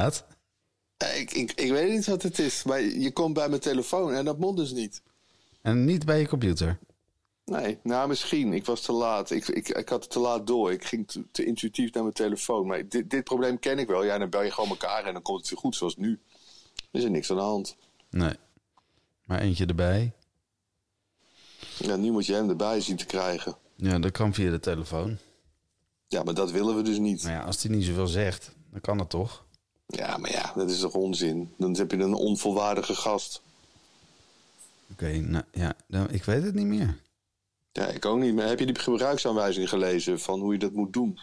laat? Ik, ik, ik weet niet wat het is, maar je komt bij mijn telefoon en dat moet dus niet. En niet bij je computer? Nee, nou misschien. Ik was te laat. Ik, ik, ik had het te laat door. Ik ging te, te intuïtief naar mijn telefoon. Maar dit, dit probleem ken ik wel. Ja, dan bel je gewoon elkaar en dan komt het weer goed, zoals nu. Er is er niks aan de hand. Nee. Maar eentje erbij? Ja, nu moet je hem erbij zien te krijgen. Ja, dat kan via de telefoon. Ja, maar dat willen we dus niet. Maar ja, als hij niet zoveel zegt, dan kan het toch? Ja, maar ja, dat is toch onzin. Dan heb je een onvolwaardige gast. Oké, nou ja, dan, ik weet het niet meer. Ja, ik ook niet. Maar heb je die gebruiksaanwijzing gelezen van hoe je dat moet doen?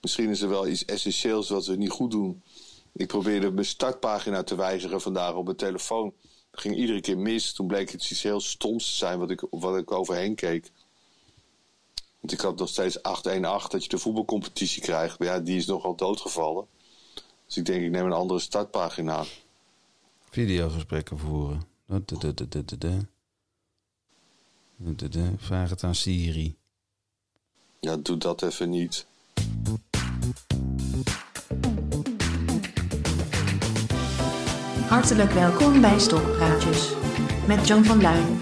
Misschien is er wel iets essentieels wat we niet goed doen. Ik probeerde mijn startpagina te wijzigen vandaag op mijn telefoon. Dat ging iedere keer mis. Toen bleek het iets heel stoms te zijn wat ik, wat ik overheen keek. Want ik had nog steeds 8-1-8 dat je de voetbalcompetitie krijgt. Maar ja, die is nogal doodgevallen. Dus ik denk, ik neem een andere startpagina. Videogesprekken voeren. Vraag het aan Siri. Ja, doe dat even niet. Hartelijk welkom bij Stokpraatjes. Met John van Luijn,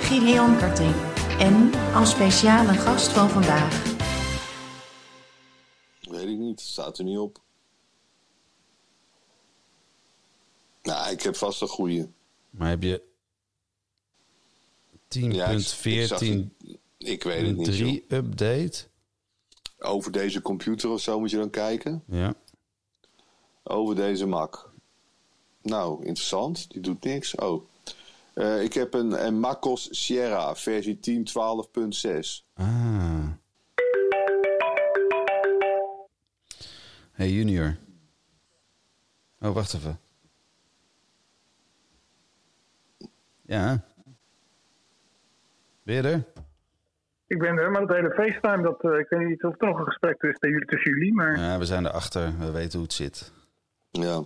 Gideon Karting en als speciale gast van vandaag. Weet ik niet, staat er niet op. Nou, ik heb vast een goeie. Maar heb je 10.14 Ja, ik- ik weet het niet. joh. 3 update? Over deze computer of zo moet je dan kijken. Ja. Over deze Mac. Nou, interessant. Die doet niks. Oh. Eh, ik heb een, een MacOS Sierra versie 10.12.6. Ah. Hey Junior. Oh, wacht even. Ja. Ben je er? Ik ben er, maar dat hele FaceTime, dat, eh, ik weet niet of er nog een gesprek tussen jullie, tussen jullie maar Ja, we zijn erachter. We weten hoe het zit. Ja.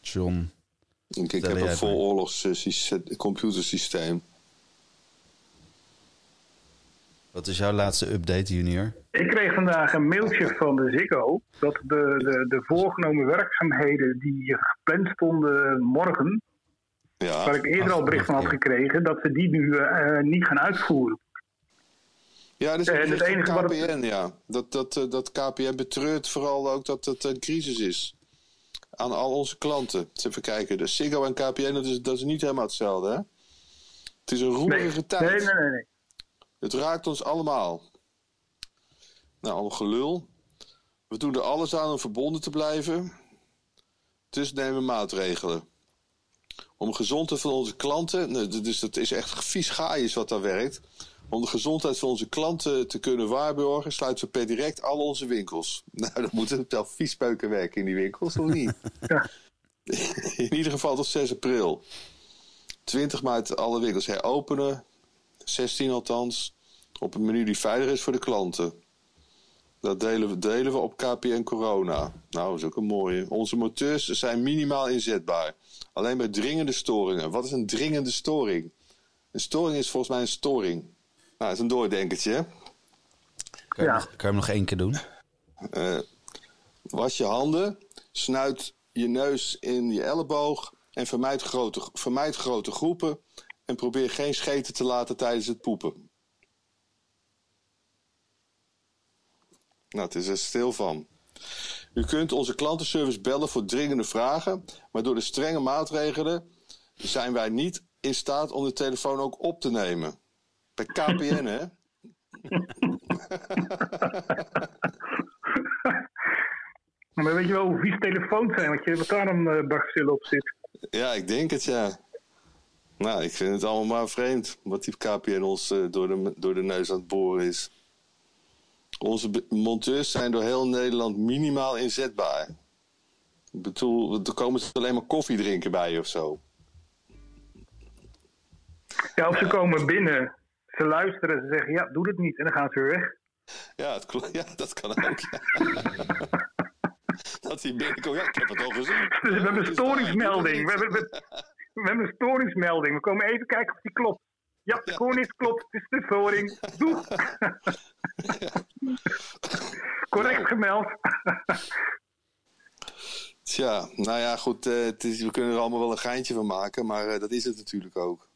John. Ik, heb een het vol maar. oorlogs eh, syste- computersysteem. Wat is jouw laatste update, Junior? ik kreeg vandaag een mailtje van de Ziggo dat de, de, de voorgenomen werkzaamheden die gepland stonden morgen, Ja. waar ik eerder ach, al bericht van had gekregen, dat ze die nu eh, niet gaan uitvoeren. Ja, dat is Eh, het enige wat het- KPN, ja. Dat, dat, eh, dat KPN betreurt vooral ook dat het een crisis is. Aan al onze klanten. Even kijken. De Ziggo en KPN, dat is, dat is niet helemaal hetzelfde, hè? Het is een roerige Nee, tijd. nee, nee, nee. nee. Het raakt ons allemaal. Nou, allemaal gelul. We doen er alles aan om verbonden te blijven. Dus nemen maatregelen. Om gezondheid van onze klanten, dus dat is echt vies gaaiers wat daar werkt. Om de gezondheid van onze klanten te kunnen waarborgen, sluiten we per direct al onze winkels. Nou, dan moeten het wel viespeuken werken in die winkels, of niet? Ja. In ieder geval tot 6 april. 20 maart alle winkels heropenen. 16 althans. Op een menu die veilig is voor de klanten. Dat delen we, delen we op KPN Corona. Nou, dat is ook een mooie. Onze moteurs zijn minimaal inzetbaar. Alleen bij dringende storingen. Wat is een dringende storing? Een storing is volgens mij een storing. Nou, dat is een doordenkertje. hè? Kan je, Ja. nog, kan je hem nog één keer doen? Eh, was je handen, snuit je neus in je elleboog en vermijd grote, vermijd grote groepen. En probeer geen scheten te laten tijdens het poepen. Nou, het is er stil van. U kunt onze klantenservice bellen voor dringende vragen, maar door de strenge maatregelen zijn wij niet in staat om de telefoon ook op te nemen. Bij KPN, hè? Maar weet je wel hoe vies telefoons zijn, wat, je, wat daar een uh, op zit? Ja, ik denk het, ja. Nou, ik vind het allemaal maar vreemd wat die KPN ons eh, door, de, door de neus aan het boren is. Onze monteurs zijn door heel Nederland minimaal inzetbaar. Ik bedoel, er komen ze alleen maar koffie drinken bij je of zo. Ja, of ze komen binnen, ze luisteren, ze zeggen ja, doe dit niet en dan gaan ze weer weg. Ja, het, ja dat kan ook. Ja. dat hij binnenkomt, ja, ik heb het al gezien. Dus we hebben Het een storingsmelding. We doe hebben, we, we hebben een storingsmelding. We komen even kijken of die klopt. Ja, de koning klopt. Het is de storing. Doeg. Correct gemeld. Tja, nou ja, goed. eh, het is, we kunnen er allemaal wel een geintje van maken, maar eh, dat is het natuurlijk ook.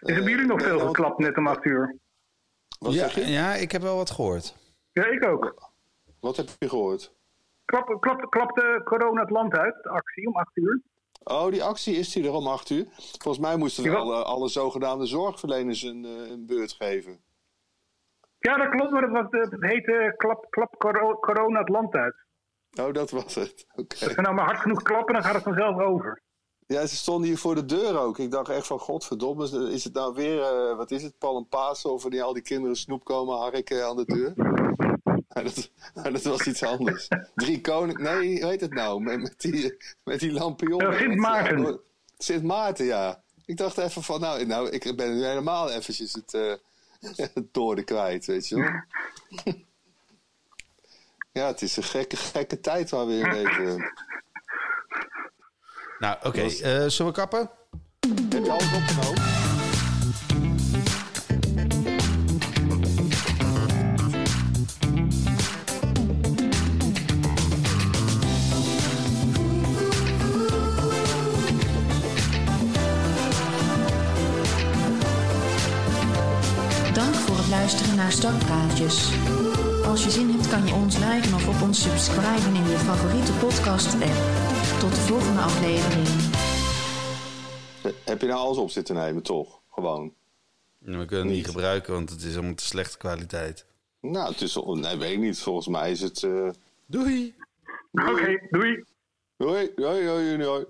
Is er bij jullie nog veel Eh, geklapt net om 8 uur? Wat Ja, zeg je? ja, ik heb wel wat gehoord. Ja, ik ook. Wat heb je gehoord? Klap, klap, klapte corona het land uit, de actie om 8 uur? Oh, die actie is die er om acht uur. Volgens mij moesten we alle, alle zogenaamde zorgverleners een, eh, een beurt geven. Ja, dat klopt, maar dat was het heette klap, klap coro- corona het land uit. Oh, dat was het. Oké. Als we nou maar hard genoeg klappen, dan gaat het vanzelf over. Ja, ze stonden hier voor de deur ook. Ik dacht echt van, godverdomme, is het nou weer, eh, wat is het, en Pasen? Of wanneer al die kinderen snoep komen harken aan de deur? Maar dat, maar dat was iets anders. Drie koning, nee, hoe heet het nou? Met, met die, met die lampionnen. Ja, Sint Maarten. Sint Maarten, ja. Ik dacht even van, nou, nou ik ben nu helemaal eventjes het, eh het kwijt, weet je wel. Ja, het is een gekke, gekke tijd waar we in leven. Nou, oké. eh, zullen we kappen? Heb je alles opgenomen? Dank voor het luisteren naar Startpraatjes. Als je zin hebt kan je ons liken of op ons subscriben in je favoriete podcast app. Tot de volgende aflevering. Heb je nou alles op zitten nemen, toch? Gewoon. We kunnen het niet gebruiken, want het is allemaal te slechte kwaliteit. Nou, het is, nee, weet ik niet. Volgens mij is het... eh Doei! Oké, doei. Hoi, hoi, hoi, hoi. hoi.